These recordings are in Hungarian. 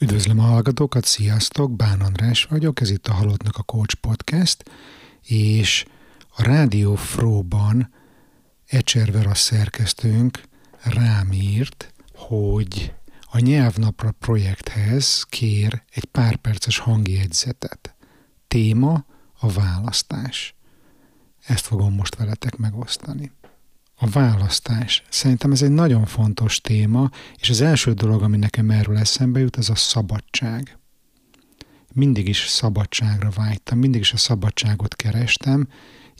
Üdvözlöm a hallgatókat, sziasztok! Bán András vagyok, ez itt a Halottnak a Coach Podcast, és a Rádió Fro-ban Ecserver a szerkesztőnk rám írt, hogy a nyelvnapra projekthez kér egy pár perces hangjegyzetet. Téma a választás. Ezt fogom most veletek megosztani. A választás. Szerintem ez egy nagyon fontos téma, és az első dolog, ami nekem erről eszembe jut, az a szabadság. Mindig is szabadságra vágytam, mindig is a szabadságot kerestem,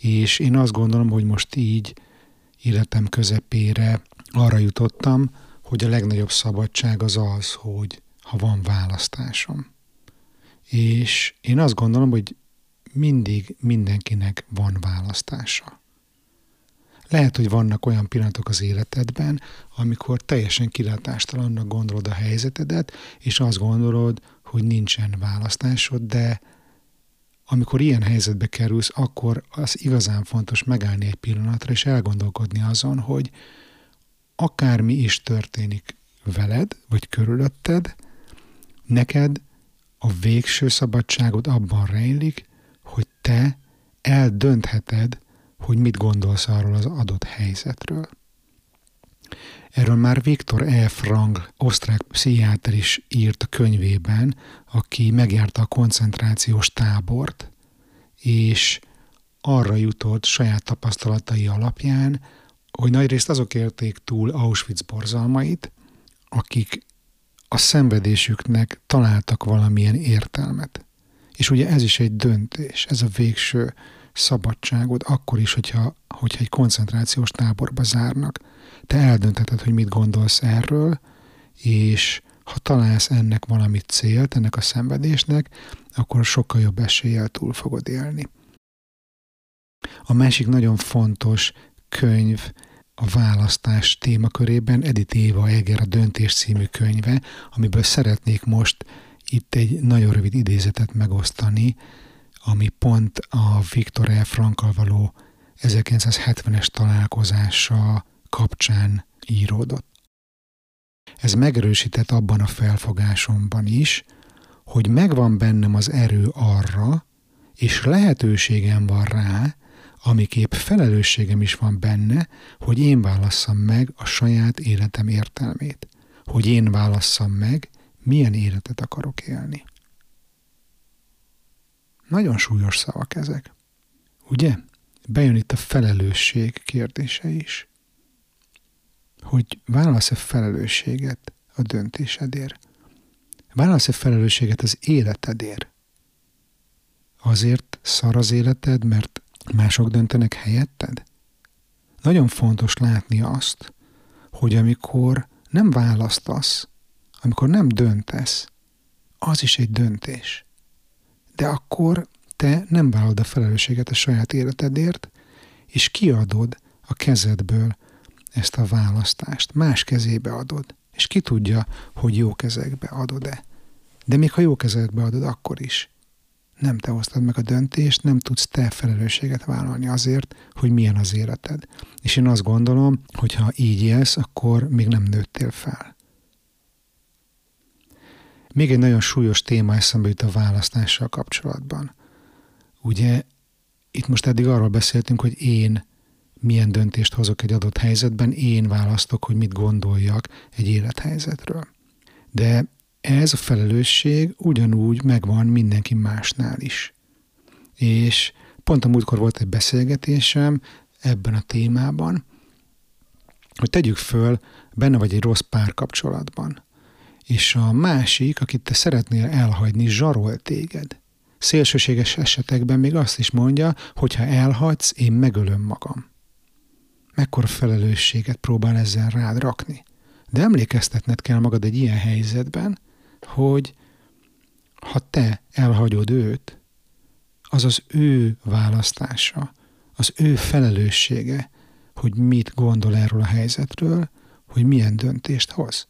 és én azt gondolom, hogy most így életem közepére arra jutottam, hogy a legnagyobb szabadság az az, hogy ha van választásom. És én azt gondolom, hogy mindig mindenkinek van választása. Lehet, hogy vannak olyan pillanatok az életedben, amikor teljesen kilátástalannak gondolod a helyzetedet, és azt gondolod, hogy nincsen választásod, de amikor ilyen helyzetbe kerülsz, akkor az igazán fontos megállni egy pillanatra, és elgondolkodni azon, hogy akármi is történik veled, vagy körülötted, neked a végső szabadságod abban rejlik, hogy te eldöntheted, hogy mit gondolsz arról az adott helyzetről. Erről már Viktor E. Frank, osztrák pszichiáter is írt a könyvében, aki megjárta a koncentrációs tábort, és arra jutott saját tapasztalatai alapján, hogy nagyrészt azok érték túl Auschwitz borzalmait, akik a szenvedésüknek találtak valamilyen értelmet. És ugye ez is egy döntés, ez a végső szabadságod, akkor is, hogyha, hogyha egy koncentrációs táborba zárnak. Te eldöntheted, hogy mit gondolsz erről, és ha találsz ennek valamit célt, ennek a szenvedésnek, akkor sokkal jobb eséllyel túl fogod élni. A másik nagyon fontos könyv a választás témakörében Edith Éva Eger a Döntés című könyve, amiből szeretnék most itt egy nagyon rövid idézetet megosztani, ami pont a Viktor E. Frankkal való 1970-es találkozása kapcsán íródott. Ez megerősített abban a felfogásomban is, hogy megvan bennem az erő arra, és lehetőségem van rá, amiképp felelősségem is van benne, hogy én válasszam meg a saját életem értelmét. Hogy én válasszam meg, milyen életet akarok élni. Nagyon súlyos szavak ezek. Ugye? Bejön itt a felelősség kérdése is. Hogy válasz-e felelősséget a döntésedért? Válasz-e felelősséget az életedért? Azért szar az életed, mert mások döntenek helyetted? Nagyon fontos látni azt, hogy amikor nem választasz, amikor nem döntesz, az is egy döntés de akkor te nem vállalod a felelősséget a saját életedért, és kiadod a kezedből ezt a választást. Más kezébe adod. És ki tudja, hogy jó kezekbe adod-e. De még ha jó kezekbe adod, akkor is. Nem te hoztad meg a döntést, nem tudsz te felelősséget vállalni azért, hogy milyen az életed. És én azt gondolom, hogy ha így élsz, akkor még nem nőttél fel. Még egy nagyon súlyos téma eszembe jut a választással kapcsolatban. Ugye itt most eddig arról beszéltünk, hogy én milyen döntést hozok egy adott helyzetben, én választok, hogy mit gondoljak egy élethelyzetről. De ez a felelősség ugyanúgy megvan mindenki másnál is. És pont a múltkor volt egy beszélgetésem ebben a témában, hogy tegyük föl, benne vagy egy rossz párkapcsolatban és a másik, akit te szeretnél elhagyni, zsarol téged. Szélsőséges esetekben még azt is mondja, hogy ha elhagysz, én megölöm magam. Mekkora felelősséget próbál ezzel rád rakni. De emlékeztetned kell magad egy ilyen helyzetben, hogy ha te elhagyod őt, az az ő választása, az ő felelőssége, hogy mit gondol erről a helyzetről, hogy milyen döntést hoz.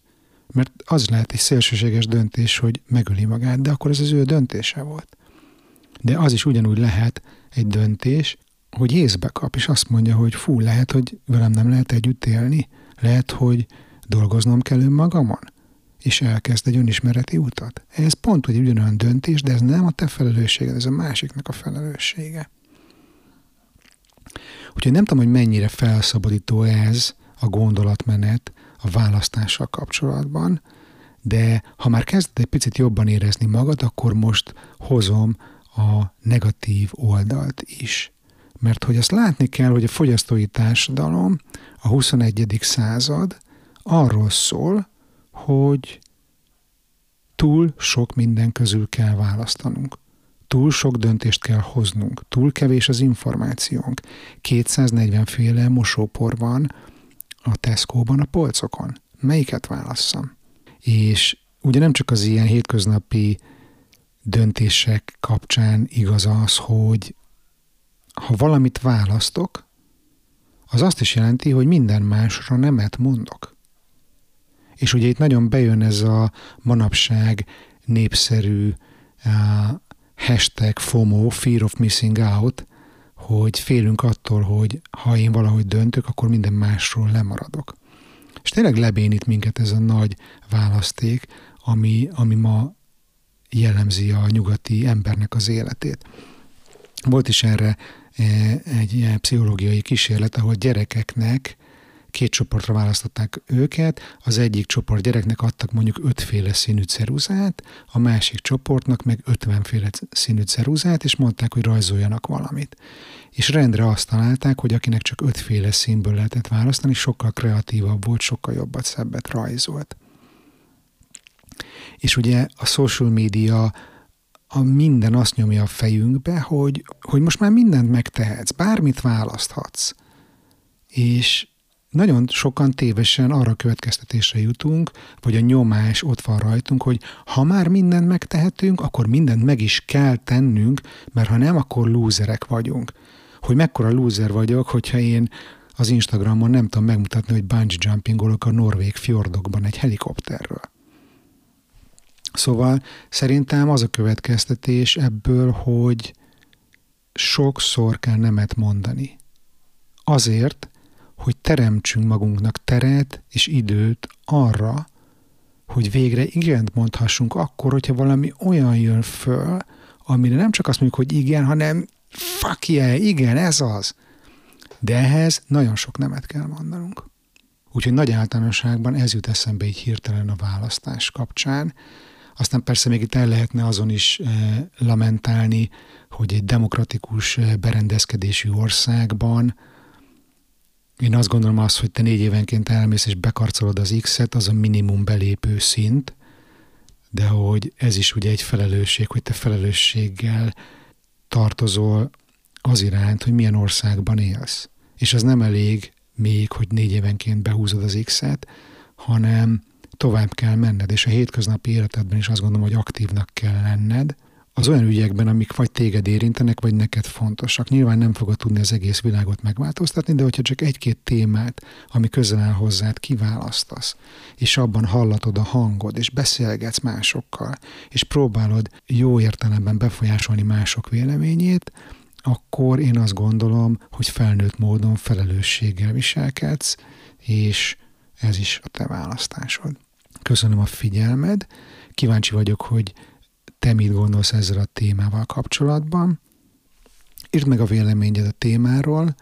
Mert az lehet egy szélsőséges döntés, hogy megöli magát, de akkor ez az ő döntése volt. De az is ugyanúgy lehet egy döntés, hogy észbe kap, és azt mondja, hogy fú, lehet, hogy velem nem lehet együtt élni, lehet, hogy dolgoznom kell önmagamon, és elkezd egy önismereti utat. Ez pont hogy ugyanolyan döntés, de ez nem a te felelősséged, ez a másiknak a felelőssége. Úgyhogy nem tudom, hogy mennyire felszabadító ez a gondolatmenet a választással kapcsolatban, de ha már kezded egy picit jobban érezni magad, akkor most hozom a negatív oldalt is. Mert hogy azt látni kell, hogy a fogyasztói társadalom, a 21. század arról szól, hogy túl sok minden közül kell választanunk. Túl sok döntést kell hoznunk, túl kevés az információnk. 240 féle mosópor van a Tesco-ban a polcokon. Melyiket válasszam? És ugye nem csak az ilyen hétköznapi döntések kapcsán igaz az, hogy ha valamit választok, az azt is jelenti, hogy minden másra nemet mondok. És ugye itt nagyon bejön ez a manapság népszerű uh, hashtag FOMO, Fear of Missing Out, hogy félünk attól, hogy ha én valahogy döntök, akkor minden másról lemaradok. És tényleg lebénít minket ez a nagy választék, ami, ami ma jellemzi a nyugati embernek az életét. Volt is erre eh, egy pszichológiai kísérlet, ahol gyerekeknek két csoportra választották őket, az egyik csoport gyereknek adtak mondjuk ötféle színű ceruzát, a másik csoportnak meg ötvenféle színű ceruzát, és mondták, hogy rajzoljanak valamit. És rendre azt találták, hogy akinek csak ötféle színből lehetett választani, sokkal kreatívabb volt, sokkal jobbat, szebbet rajzolt. És ugye a social media a minden azt nyomja a fejünkbe, hogy, hogy most már mindent megtehetsz, bármit választhatsz. És nagyon sokan tévesen arra következtetésre jutunk, vagy a nyomás ott van rajtunk, hogy ha már mindent megtehetünk, akkor mindent meg is kell tennünk, mert ha nem, akkor lúzerek vagyunk. Hogy mekkora lúzer vagyok, hogyha én az Instagramon nem tudom megmutatni, hogy bungee jumpingolok a norvég fjordokban egy helikopterről. Szóval szerintem az a következtetés ebből, hogy sokszor kell nemet mondani. Azért, hogy teremtsünk magunknak teret és időt arra, hogy végre igent mondhassunk akkor, hogyha valami olyan jön föl, amire nem csak azt mondjuk, hogy igen, hanem fuck yeah, igen, ez az. De ehhez nagyon sok nemet kell mondanunk. Úgyhogy nagy általánosságban ez jut eszembe így hirtelen a választás kapcsán. Aztán persze még itt el lehetne azon is eh, lamentálni, hogy egy demokratikus eh, berendezkedésű országban én azt gondolom azt, hogy te négy évenként elmész és bekarcolod az X-et, az a minimum belépő szint, de hogy ez is ugye egy felelősség, hogy te felelősséggel tartozol az iránt, hogy milyen országban élsz. És az nem elég még, hogy négy évenként behúzod az X-et, hanem tovább kell menned, és a hétköznapi életedben is azt gondolom, hogy aktívnak kell lenned, az olyan ügyekben, amik vagy téged érintenek, vagy neked fontosak. Nyilván nem fogod tudni az egész világot megváltoztatni, de hogyha csak egy-két témát, ami közel áll hozzád, kiválasztasz, és abban hallatod a hangod, és beszélgetsz másokkal, és próbálod jó értelemben befolyásolni mások véleményét, akkor én azt gondolom, hogy felnőtt módon felelősséggel viselkedsz, és ez is a te választásod. Köszönöm a figyelmed, kíváncsi vagyok, hogy te mit gondolsz ezzel a témával kapcsolatban. Írd meg a véleményed a témáról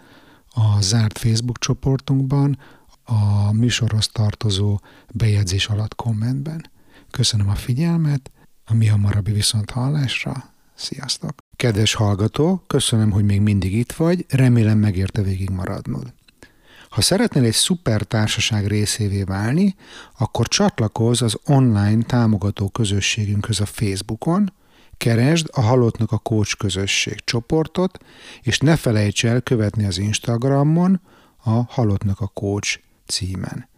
a zárt Facebook csoportunkban, a műsorhoz tartozó bejegyzés alatt kommentben. Köszönöm a figyelmet, a mi hamarabbi viszont hallásra. Sziasztok! Kedves hallgató, köszönöm, hogy még mindig itt vagy, remélem megérte végig maradnod. Ha szeretnél egy szuper társaság részévé válni, akkor csatlakozz az online támogató közösségünkhöz a Facebookon, keresd a Halottnak a Coach közösség csoportot, és ne felejts el követni az Instagramon a Halottnak a Coach címen.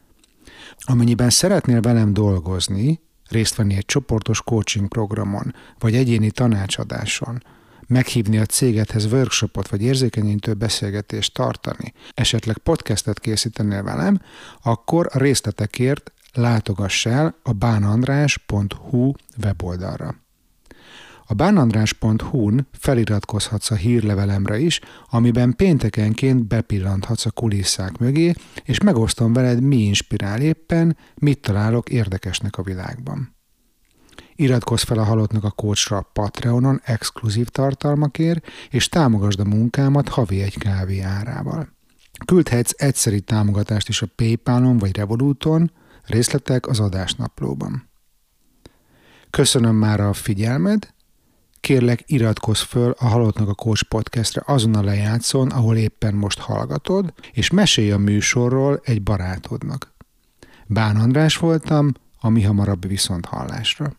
Amennyiben szeretnél velem dolgozni, részt venni egy csoportos coaching programon, vagy egyéni tanácsadáson, meghívni a cégedhez workshopot vagy érzékenyítő beszélgetést tartani, esetleg podcastet készítenél velem, akkor a részletekért látogass el a bánandrás.hu weboldalra. A bánandrás.hu-n feliratkozhatsz a hírlevelemre is, amiben péntekenként bepillanthatsz a kulisszák mögé, és megosztom veled, mi inspirál éppen, mit találok érdekesnek a világban. Iratkozz fel a Halottnak a Kócsra Patreonon exkluzív tartalmakért, és támogasd a munkámat havi egy kávé árával. Küldhetsz egyszeri támogatást is a Paypalon vagy Revoluton, részletek az adásnaplóban. Köszönöm már a figyelmed, kérlek iratkozz föl a Halottnak a Coach podcastre azon a lejátszón, ahol éppen most hallgatod, és mesélj a műsorról egy barátodnak. Bán András voltam, a mi hamarabb viszont hallásra.